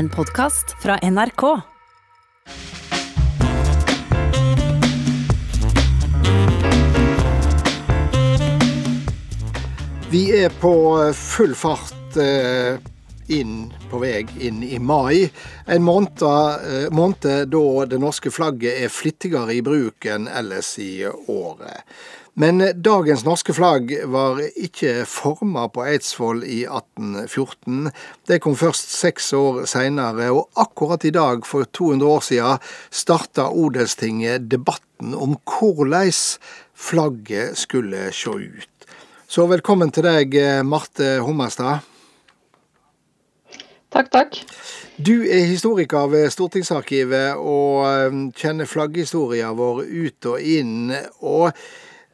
En podkast fra NRK. Vi er på full fart eh, inn på vei inn i mai. En måned, eh, måned da det norske flagget er flittigere i bruk enn ellers i året. Men dagens norske flagg var ikke forma på Eidsvoll i 1814. Det kom først seks år seinere, og akkurat i dag for 200 år siden starta Odelstinget debatten om hvordan flagget skulle se ut. Så velkommen til deg, Marte Hummerstad. Takk, takk. Du er historiker ved Stortingsarkivet og eh, kjenner flagghistoria vår ut og inn. og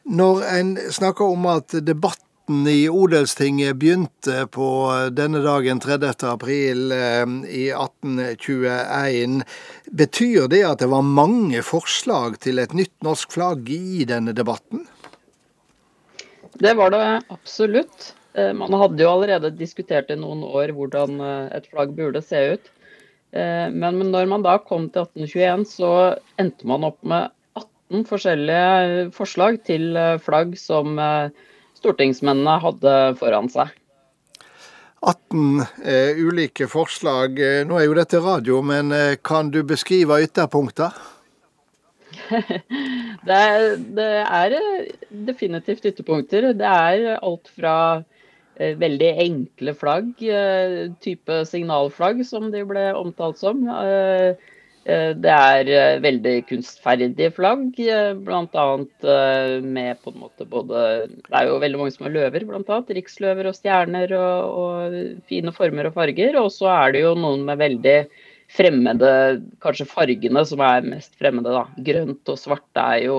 når en snakker om at debatten i Odelstinget begynte på denne dagen 30. april eh, i 1821, betyr det at det var mange forslag til et nytt norsk flagg i denne debatten? Det var det absolutt. Eh, man hadde jo allerede diskutert i noen år hvordan eh, et flagg burde se ut. Men når man da kom til 1821, så endte man opp med 18 forskjellige forslag til eh, flagg som eh, stortingsmennene hadde foran seg. 18 eh, ulike forslag. Eh, nå er jo dette radio, men kan du beskrive ytterpunkter? det, det, er definitivt ytterpunkter. Det er alt fra eh, veldig enkle flagg, eh, type signalflagg som de ble omtalt som. Eh, Eh, det er eh, veldig kunstferdige flagg, eh, bl.a. med på en måte både Det er jo veldig mange som har løver, bl.a. Riksløver og stjerner og, og, fine former og farger. Og så er det jo noen med veldig fremmede, kanskje fargene som er mest fremmede, da. Grønt og svart er jo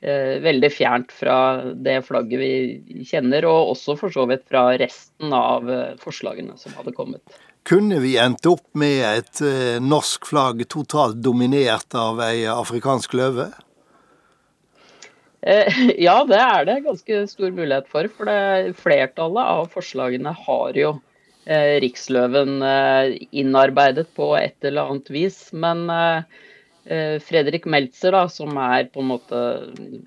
eh, veldig fjernt fra det flagget vi kjenner, og også for så vidt fra resten av forslagene som hadde kommet. Kunne vi endt opp med et eh, norsk flagg totalt dominert av ei afrikansk løve? Eh, ja, det er det ganske stor mulighet for. For det, flertallet av forslagene har jo eh, riksløven innarbeidet på et eller annet vis. Men Fredrik Meltzer, da, som er på en måte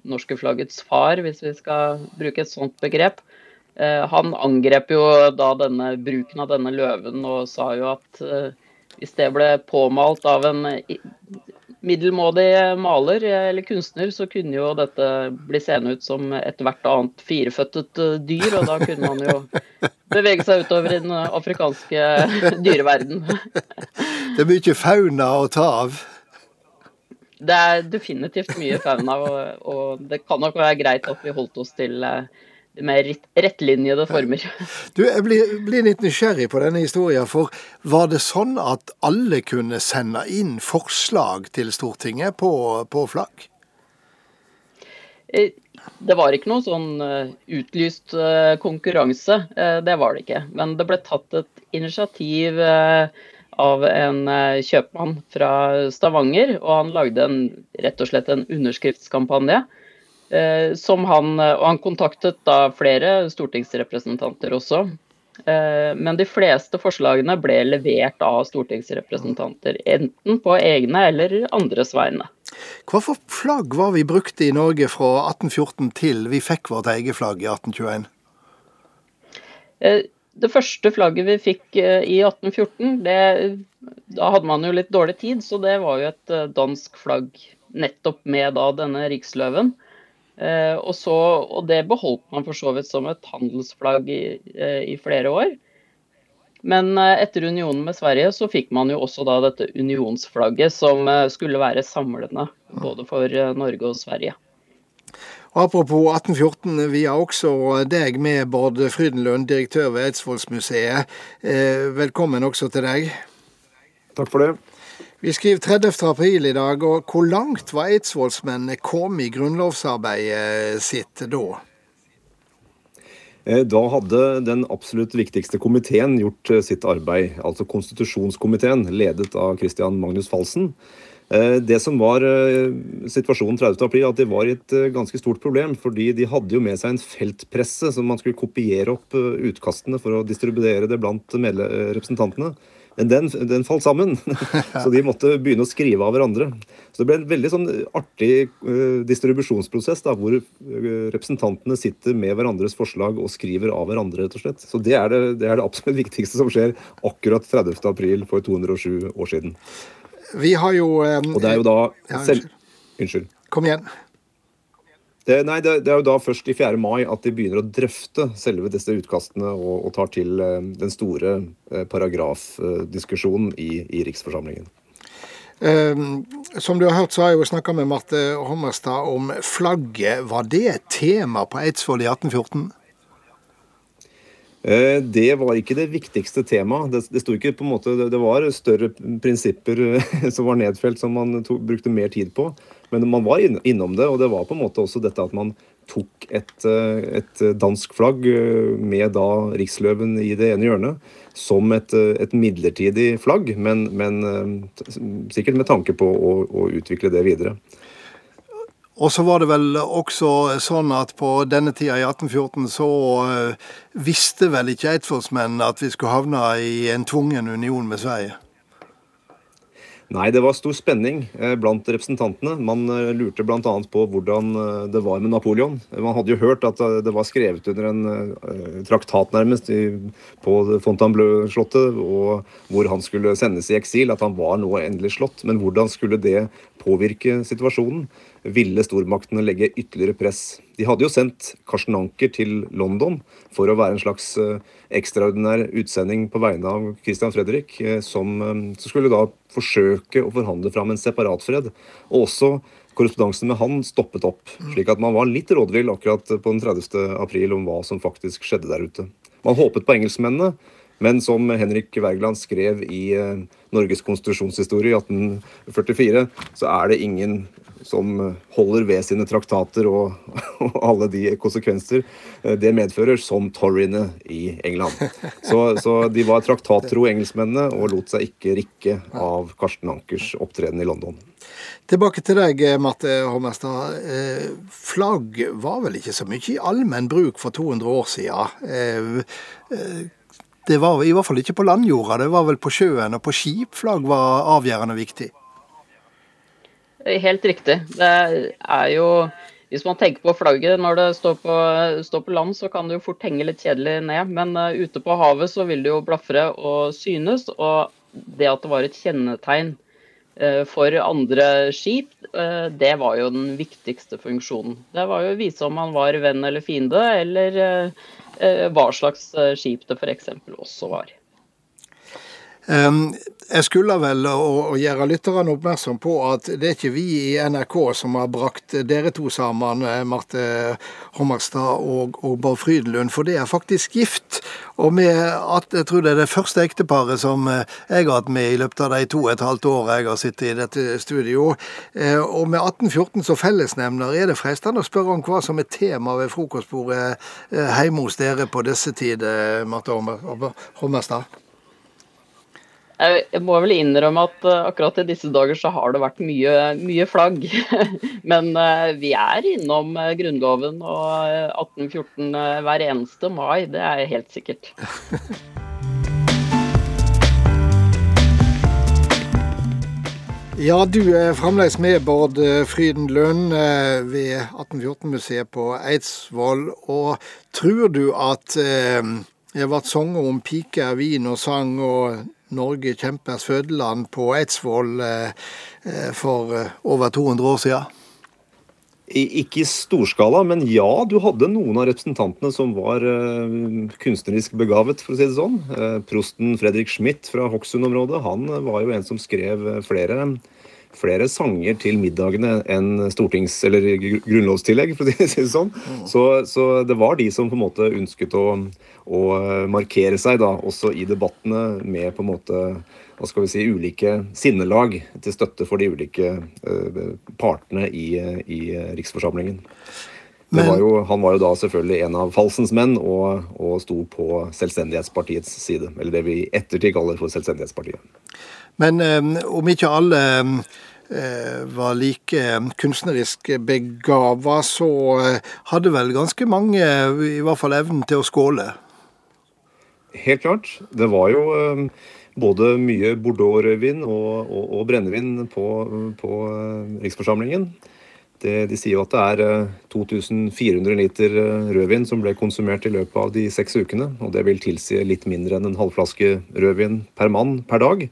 norske flaggets far, hvis vi skal bruke et sånt begrep, han angrep jo da denne bruken av denne løven og sa jo at eh, hvis det ble påmalt av en middelmådig maler eller kunstner, så kunne jo dette bli seende ut som ethvert annet fireføttet eh, dyr, og da kunne man jo bevege seg utover i den afrikanske dyreverden. Det er mye fauna å ta av? Det er definitivt mye fauna, og, og det kan nok være greit at vi holdt oss til mer rettlinjede former. Du, Jeg blir, blir, litt nysgjerrig på denne historien. For var det sånn at alle kunne sende inn forslag til Stortinget på, på flagg? Eh, det var ikke noe sånn eh, utlyst eh, konkurranse, det var det ikke. Men det ble tatt et initiativ av en kjøpmann fra Stavanger, og han lagde en, rett og slett en underskriftskampanje som han, eh, og han kontaktet da flere stortingsrepresentanter også. Eh, men de fleste forslagene ble levert av stortingsrepresentanter, enten på egne eller andres vegne. Hva for flagg var vi brukte i Norge fra 1814 til vi fikk vårt eget flagg i 1821? Det første flagget vi fikk i 1814, det, da hadde man jo litt dårlig tid, så det var jo et dansk flagg nettopp med da denne riksløven. Eh, og, så, og, det beholdt man for så vidt som et handelsflagg i, eh, i, flere år. Men eh, etter unionen med Sverige så fikk man jo også da dette unionsflagget som skulle være samlende både for Norge og Sverige. Apropos 1814, vi har også deg med, Bård Frydenlund, direktør ved Eidsvollsmuseet. Velkommen også til deg. Takk for det. Vi skriver 30. april i dag, og hvor langt var eidsvollsmennene kommet i grunnlovsarbeidet sitt da? Eh, da hadde den absolutt viktigste komiteen gjort eh, sitt arbeid, altså konstitusjonskomiteen, ledet av Christian Magnus Falsen. Eh, det som var situasjonen 30. april, at det var et ganske stort problem. Fordi de hadde jo med seg en feltpresse som man skulle kopiere opp utkastene for å distribuere det blant representantene. Men den, den falt sammen, så de måtte begynne å skrive av hverandre. Så det ble en veldig sånn artig uh, distribusjonsprosess da, hvor uh, representantene sitter med hverandres forslag og skriver av hverandre, rett og slett. Så det er det, det er det, absolutt viktigste som skjer akkurat 30. april for 207 år siden. Vi har jo um, Og det er jo da selv... Unnskyld. Kom igjen. Det, nei, det, det, er jo da først i 4. mai at de begynner å drøfte selve disse utkastene og, og tar til uh, den store uh, paragrafdiskusjonen i, i Riksforsamlingen. Um, som du har hørt, så har jeg jo snakka med Marte Hommerstad om flagget. Var det et tema på Eidsvoll i 1814? Eh, det var ikke det viktigste temaet. Det, det, ikke på en måte, det, var større prinsipper som var nedfelt som man to, brukte mer tid på. Men man var innom det, og det var på en måte også dette at man tok et, eh, et dansk flagg eh, med da riksløven i det ene hjørnet som et, et midlertidig flagg, men, men, sikkert med tanke på å, å utvikle det videre. Og så var det vel også sånn at på denne tida i 1814 så visste vel ikke eidsvollsmennene at vi skulle havne i en tvungen union med Sverige? Nei, det var stor spenning eh, blant representantene. Man eh, lurte bl.a. på hvordan det var med Napoleon. Man hadde jo hørt at det var skrevet under en traktat nærmest på Fontainebleau-slottet, hvor han skulle sendes i eksil, at han var nå endelig slått. Men hvordan skulle det påvirke situasjonen? Ville stormaktene legge ytterligere press. De hadde jo sendt Karsten Anker til London for å være en slags eh, ekstraordinær utsending på vegne av Christian Fredrik, eh, som, eh, som skulle da forsøke å forhandle fram en separatfred. Og også korrespondansen med han stoppet opp, slik at man var litt rådvill akkurat på den 30. april om hva som faktisk skjedde der ute. Man håpet på engelskmennene, men som Henrik Wergeland skrev i Norges konstitusjonshistorie i 1844, så er det ingen som holder ved sine traktater og, og, alle de konsekvenser eh, det medfører, som toryene i England. Så, så, de var traktattro, engelskmennene, og lot seg ikke rikke av Karsten Ankers opptreden i London. Tilbake til deg, Marte Holmestad. Eh, flagg var vel ikke så mye i allmenn bruk for 200 år siden? Eh, det var i hvert fall ikke på landjorda, det var vel på sjøen og på skip flagg var avgjørende viktig? Helt riktig. Det er jo Hvis man tenker på flagget når det står på, står på land, så kan det jo fort henge litt kjedelig ned. Men uh, ute på havet så vil det jo blafre og synes. Og det at det var et kjennetegn uh, for andre skip, uh, det var jo den viktigste funksjonen. Det var jo å vise om man var venn eller fiende, eller hva slags skip det f.eks. også var. Jeg skulle vel å gjøre lytterne oppmerksom på at det er ikke vi i NRK som har brakt dere to sammen, eh, Marte Hommerstad og, og Bård Frydenlund, for det er faktisk gift. Og med at, jeg tror det er det første ekteparet som eh, jeg har hatt med i løpet av de to og et halvt året jeg har sittet i dette studio. Eh, og med 1814 som fellesnevner er det fristende å spørre om hva som er tema ved frokostbordet hjemme hos dere på disse tider, Marte Hommerstad? Jeg må vel innrømme at uh, akkurat i disse dager så har det vært mye, mye flagg. Men uh, vi er innom uh, Grunnloven og 1814 hver eneste mai, det er helt sikkert. Ja, du er fremdeles med, Bård Frydenlund, ved 1814-museet på Eidsvoll. Og tror du at det vært sanger om piker, vin og sang og Norge kjempers fødeland på Eidsvoll eh, eh, for eh, over 200 år siden? Ikke i storskala, men ja, du hadde noen av representantene som var kunstnerisk begavet, for å si det sånn. prosten Fredrik Schmidt fra Hokksund-området, han var jo en som skrev flere flere sanger til middagene enn stortings- eller grunnlovstillegg, for å si det sånn. Så, så, det var de som på en måte ønsket å, å, markere seg da, også i debattene med på en måte hva skal vi si, ulike sinnelag til støtte for de ulike uh, partene i, i Riksforsamlingen. Var jo, han var jo da selvfølgelig en av falsens menn og, og sto på Selvstendighetspartiets side. Eller det vi i ettertid kaller for Selvstendighetspartiet. Men um, om ikke alle um, var like kunstnerisk begava, så uh, hadde vel ganske mange i hvert fall evnen til å skåle? Helt klart. Det var jo både mye Bordeaux-rødvin og, og, og, brennevin på, på Riksforsamlingen. Det, de sier jo at det er 2400 liter rødvin som ble konsumert i løpet av de seks ukene. Og det vil tilsi litt mindre enn en halvflaske rødvin per mann per dag.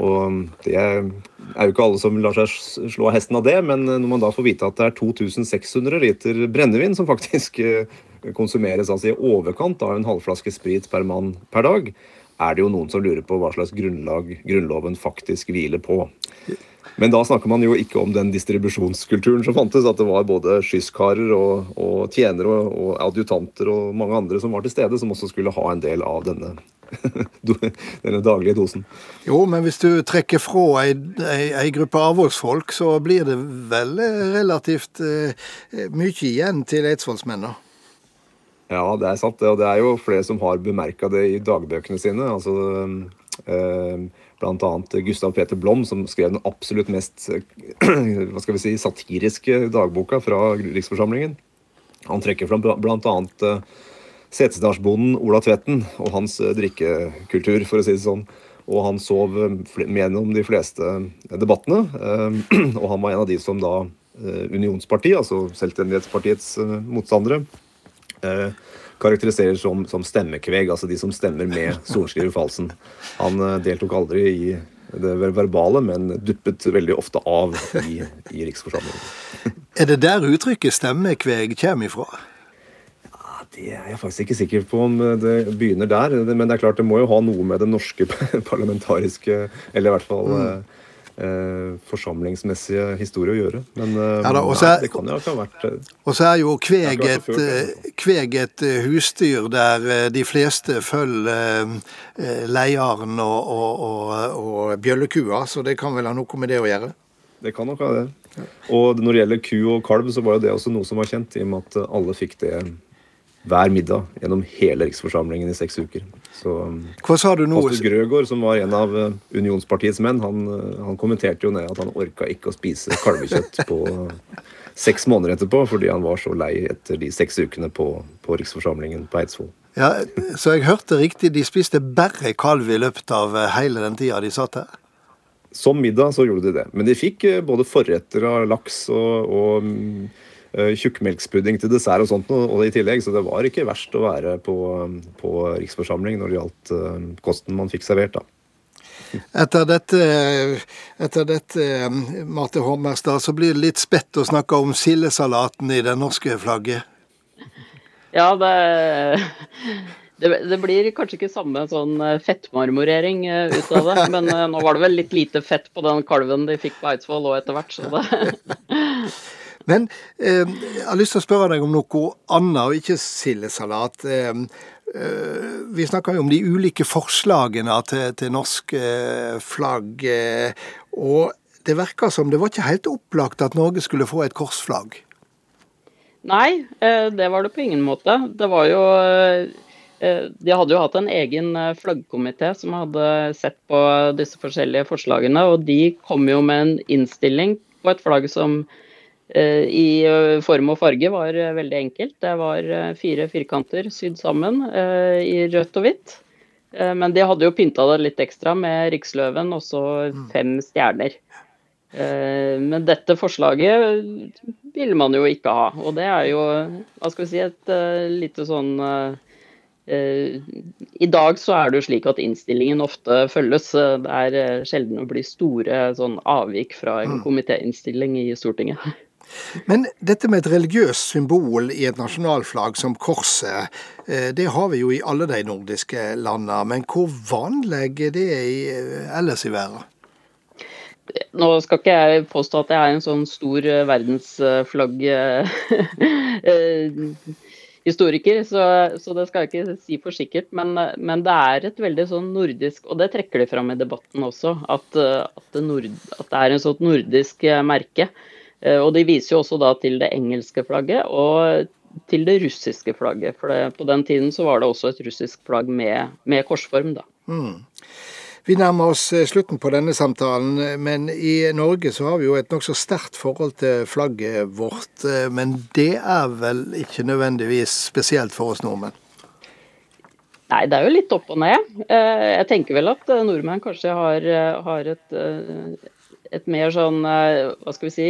Og det er jo ikke alle som lar seg slå av hesten av det, men når man da får vite at det er 2600 liter brennevin som faktisk eh, konsumeres, altså i overkant av en halvflaske sprit per mann per dag, er det jo noen som lurer på hva slags grunnlag Grunnloven faktisk hviler på. Men da snakker man jo ikke om den distribusjonskulturen som fantes, at det var både skyskarer og, og tjenere og, og adjutanter og mange andre som var til stede, som også skulle ha en del av denne denne daglige dosen. Jo, men hvis du trekker fra ei, ei, ei gruppe avholdsfolk, så blir det vel relativt eh, mye igjen til eidsvollsmennene? Ja, det er sant. Og det er jo flere som har bemerka det i dagbøkene sine. altså eh, Bl.a. Gustav Peter Blom, som skrev den absolutt mest hva skal vi si, satiriske dagboka fra Riksforsamlingen. Han trekker fram bl.a. Setesdalsbonden Ola Tvetten og hans eh, drikkekultur, for å si det sånn. Og han sov eh, gjennom de fleste eh, debattene. Og han var en av de som da Unionspartiet, altså Selvstendighetspartiets motstandere, karakteriserer som, som stemmekveg, altså de som stemmer med sorenskriver Falsen. Han deltok aldri i det verbale, men duppet veldig ofte av i, i Riksforsamlingen. Er det der uttrykket stemmekveg kommer ifra? Det er jeg faktisk ikke sikker på om det begynner der. Men det er klart det må jo ha noe med det norske parlamentariske, eller i hvert fall mm. eh, forsamlingsmessige historie å gjøre. Men eh, ja, da, nei, det kan jo ikke ha vært eh, Og så er jo kveg et, eh, kveg et eh, husdyr der de fleste følger leiaren og, og, og, og bjøllekua, så det kan vel ha noe med det å gjøre? Det kan nok ha det. Og når det gjelder ku og kalv, så var jo det også noe som var kjent, i og med at alle fikk det hver middag gjennom hele riksforsamlingen i seks uker. Så Hva sa du nå? Pastor Grøgaard, som var en av eh, unionspartiets menn, han, eh, han kommenterte jo ned at han orka ikke å spise kalvekjøtt på seks måneder etterpå, fordi han var så lei etter de seks ukene på, på riksforsamlingen på Eidsvoll. Ja, Så jeg hørte riktig, de spiste bare kalv i løpet av hele den tida de satt her? Som middag så gjorde de det. Men de fikk både forretter av laks og, og Eh, tjukkmelkspudding til dessert og sånt og i tillegg, så det var ikke verst å være på, på riksforsamling når det gjaldt eh, kosten man fikk servert. da. Etter dette, etter dette Marte Hommerstad, så blir det litt spett å snakke om sildesalaten i det norske flagget? Ja, det, det, det, blir kanskje ikke samme sånn fettmarmorering ut av det. Men nå var det vel litt lite fett på den kalven de fikk på Eidsvoll òg etter hvert, så det Men eh, jeg har lyst til å spørre deg om noe annet, og ikke sildesalat. Eh, eh, vi snakker jo om de ulike forslagene til, til norsk eh, flagg. Eh, og det virker som det var ikke helt opplagt at Norge skulle få et korsflagg? Nei, eh, det var det på ingen måte. Det var jo de hadde jo hatt en egen flaggkomité som hadde sett på disse forskjellige forslagene, og de kom jo med en innstilling på et flagg som i eh, form og farge var eh, veldig enkelt. Det var fire firkanter sydd sammen i rødt og hvitt. Men de hadde jo pynta det litt ekstra med riksløven og så mm. fem stjerner. Men dette forslaget ville man jo ikke ha. Og det er jo hva skal vi si, et lite sånn I dag så er det jo slik at innstillingen ofte følges. Det er sjelden å bli store sånn avvik fra en mm. komitéinnstilling i Stortinget. Men dette med et religiøst symbol i et nasjonalflagg som korset, eh, det har vi jo i alle de nordiske landene. Men hvor vanlig er det eh, ellers i verden? Nå skal ikke jeg påstå at jeg er en sånn stor eh, verdensflagg historiker, så, så, det skal jeg ikke si for sikkert. Men, men, det er et veldig sånn nordisk, og det trekker de fram i debatten også, at, at, det, nord, at det, er en sånt nordisk merke. Eh, og de viser jo også da til det engelske flagget og til det russiske flagget. For det, på den tiden så var det også et russisk flagg med, med korsform, da. Mm. Vi nærmer oss eh, slutten på denne samtalen, men i Norge så har vi jo et nokså sterkt forhold til flagget vårt. Eh, men det er vel ikke nødvendigvis spesielt for oss nordmenn? Nei, det er jo litt opp og ned. Jeg tenker vel at nordmenn kanskje har, har et, et, mer sånn, hva skal vi si,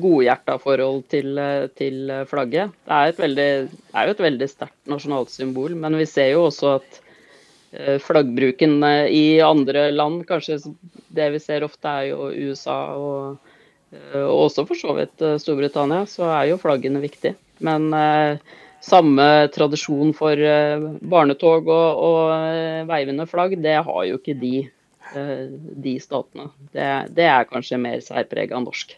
godhjerta forhold til, til, flagget. Det er, veldig, det er, jo et veldig sterkt nasjonalt symbol, men vi ser jo også at flaggbruken i andre land, kanskje det vi ser ofte er jo USA og, og også for så vidt Storbritannia, så er jo flaggene viktige. Men samme tradisjon for eh, barnetog og, og eh, veivende flagg, det har jo ikke de, eh, de statene. Det, det, er kanskje mer særprega norsk.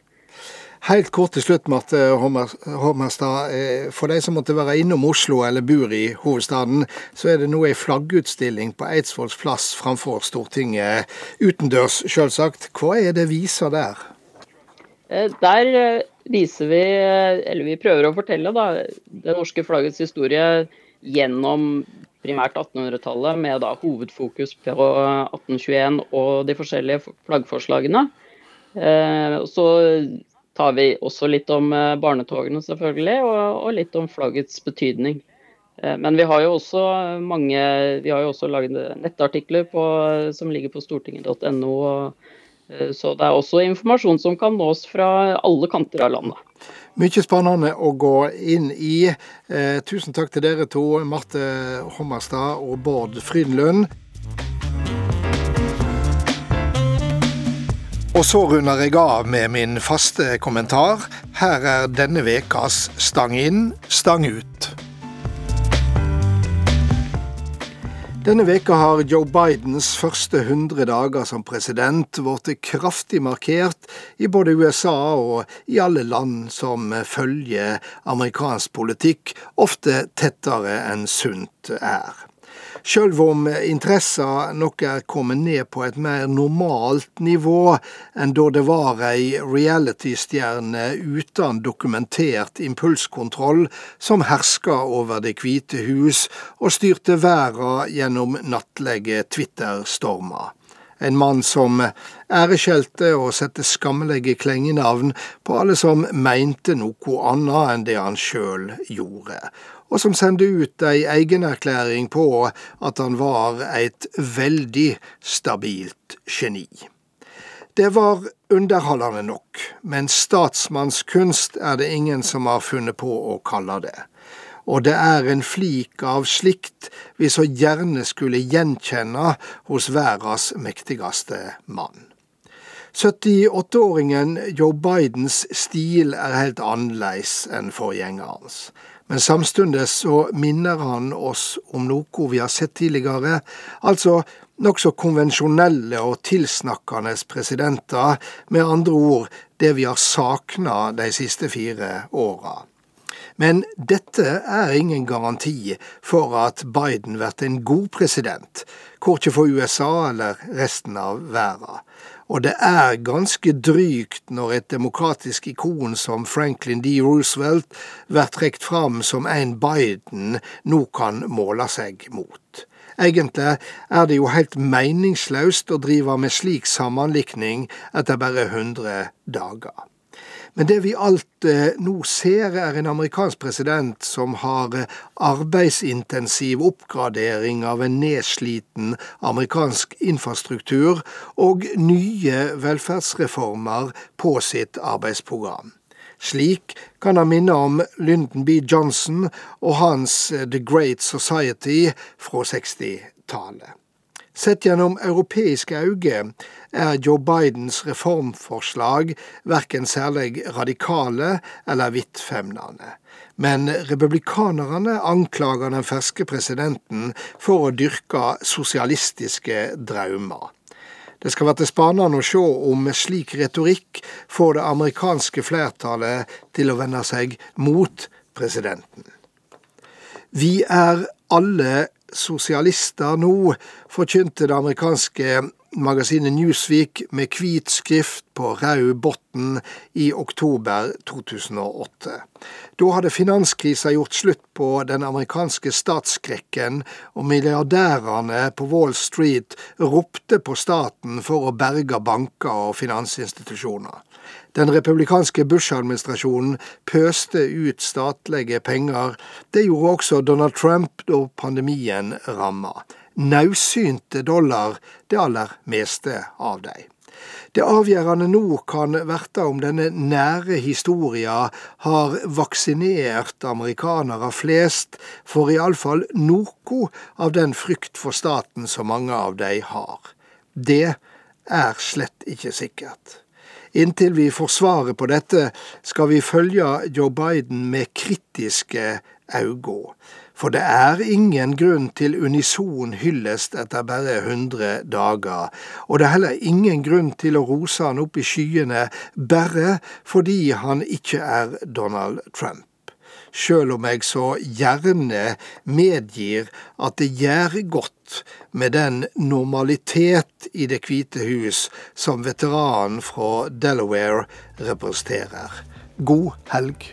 Helt kort til slutt, Marte Hommerstad. For de som måtte være innom Oslo eller bor i hovedstaden, så er det nå ei flaggutstilling på Eidsvolls plass framfor Stortinget. Utendørs, selvsagt. Hva er det viser der? Der viser vi, eller vi prøver å fortelle, da, det norske flaggets historie gjennom primært 1800-tallet, med da hovedfokus på 1821 og de forskjellige flaggforslagene. Eh, så tar vi også litt om eh, barnetogene, selvfølgelig, og, litt om flaggets betydning. Eh, men vi har jo også mange, vi har jo også laget nettartikler på, som ligger på stortinget.no. Så det er også informasjon som kan nås fra alle kanter av landet. Mye spennende å gå inn i. Eh, tusen takk til dere to, Marte Hommerstad og Bård Frydenlund. Og så runder jeg av med min faste kommentar. Her er denne ukas Stang inn, stang ut. Denne veka har Joe Bidens første 100 dager som president blitt kraftig markert i både USA og i alle land som følger amerikansk politikk, ofte tettere enn sunt er. Sjøl om interessa nok er kommet ned på et mer normalt nivå enn da det var ei reality-stjerne uten dokumentert impulskontroll som herska over Det hvite hus og styrte verda gjennom nattlige Twitter-stormer. En mann som æreskjelte og sette skammelige klengenavn på alle som mente noe annet enn det han sjøl gjorde og som sendte ut ei egenerklæring på at han var et veldig stabilt geni. Det var underholdende nok, men statsmannskunst er det ingen som har funnet på å kalle det. Og det er en flik av slikt vi så gjerne skulle gjenkjenne hos verdens mektigste mann. 78-åringen Joe Bidens stil er helt annerledes enn forgjengerens. Men samtidig så minner han oss om noe vi har sett tidligere, altså nokså konvensjonelle og tilsnakkende presidenter, med andre ord det vi har sakna de siste fire åra. Men dette er ingen garanti for at Biden blir en god president, korkje for USA eller resten av verden. Og det er ganske drygt når et demokratisk ikon som Franklin D. Roosevelt blir trukket fram som en Biden nå kan måle seg mot. Egentlig er det jo helt meningsløst å drive med slik sammenlikning etter bare 100 dager. Men det vi alt eh, nå ser, er en amerikansk president som har eh, arbeidsintensiv oppgradering av en nedsliten amerikansk infrastruktur og nye velferdsreformer på sitt arbeidsprogram. Slik kan han minne om Lyndon B. Johnson og hans eh, The Great Society fra 60-tallet. Sett gjennom europeiske øyne er Joe Bidens reformforslag verken særlig radikale eller vidtfemnende. Men republikanerne anklager den ferske presidenten for å dyrke sosialistiske drømmer. Det skal bli spennende å se om slik retorikk får det amerikanske flertallet til å vende seg mot presidenten. Vi er alle sosialister nå, forkynte det amerikanske magasinet Newsweek med hvit skrift på rød bunn i oktober 2008. Da hadde finanskrisa gjort slutt på den amerikanske statsskrekken, og milliardærene på Wall Street ropte på staten for å berge banker og finansinstitusjoner. Den republikanske Bush-administrasjonen pøste ut statlige penger. Det gjorde også Donald Trump da pandemien ramma. Naudsynte dollar, det aller meste av dei. Det avgjørende nå kan verte om denne nære historia har vaksinert amerikanere flest for iallfall noe av den frykt for staten som mange av de har. Det er slett ikke sikkert. Inntil vi får svaret på dette, skal vi følge Joe Biden med kritiske øyne. For det er ingen grunn til unison hyllest etter bare 100 dager, og det er heller ingen grunn til å rose han opp i skyene bare fordi han ikke er Donald Trump sjøl om jeg så gjerne medgir at det gjør godt med den normalitet i Det hvite hus som veteranen fra Delaware representerer. God helg.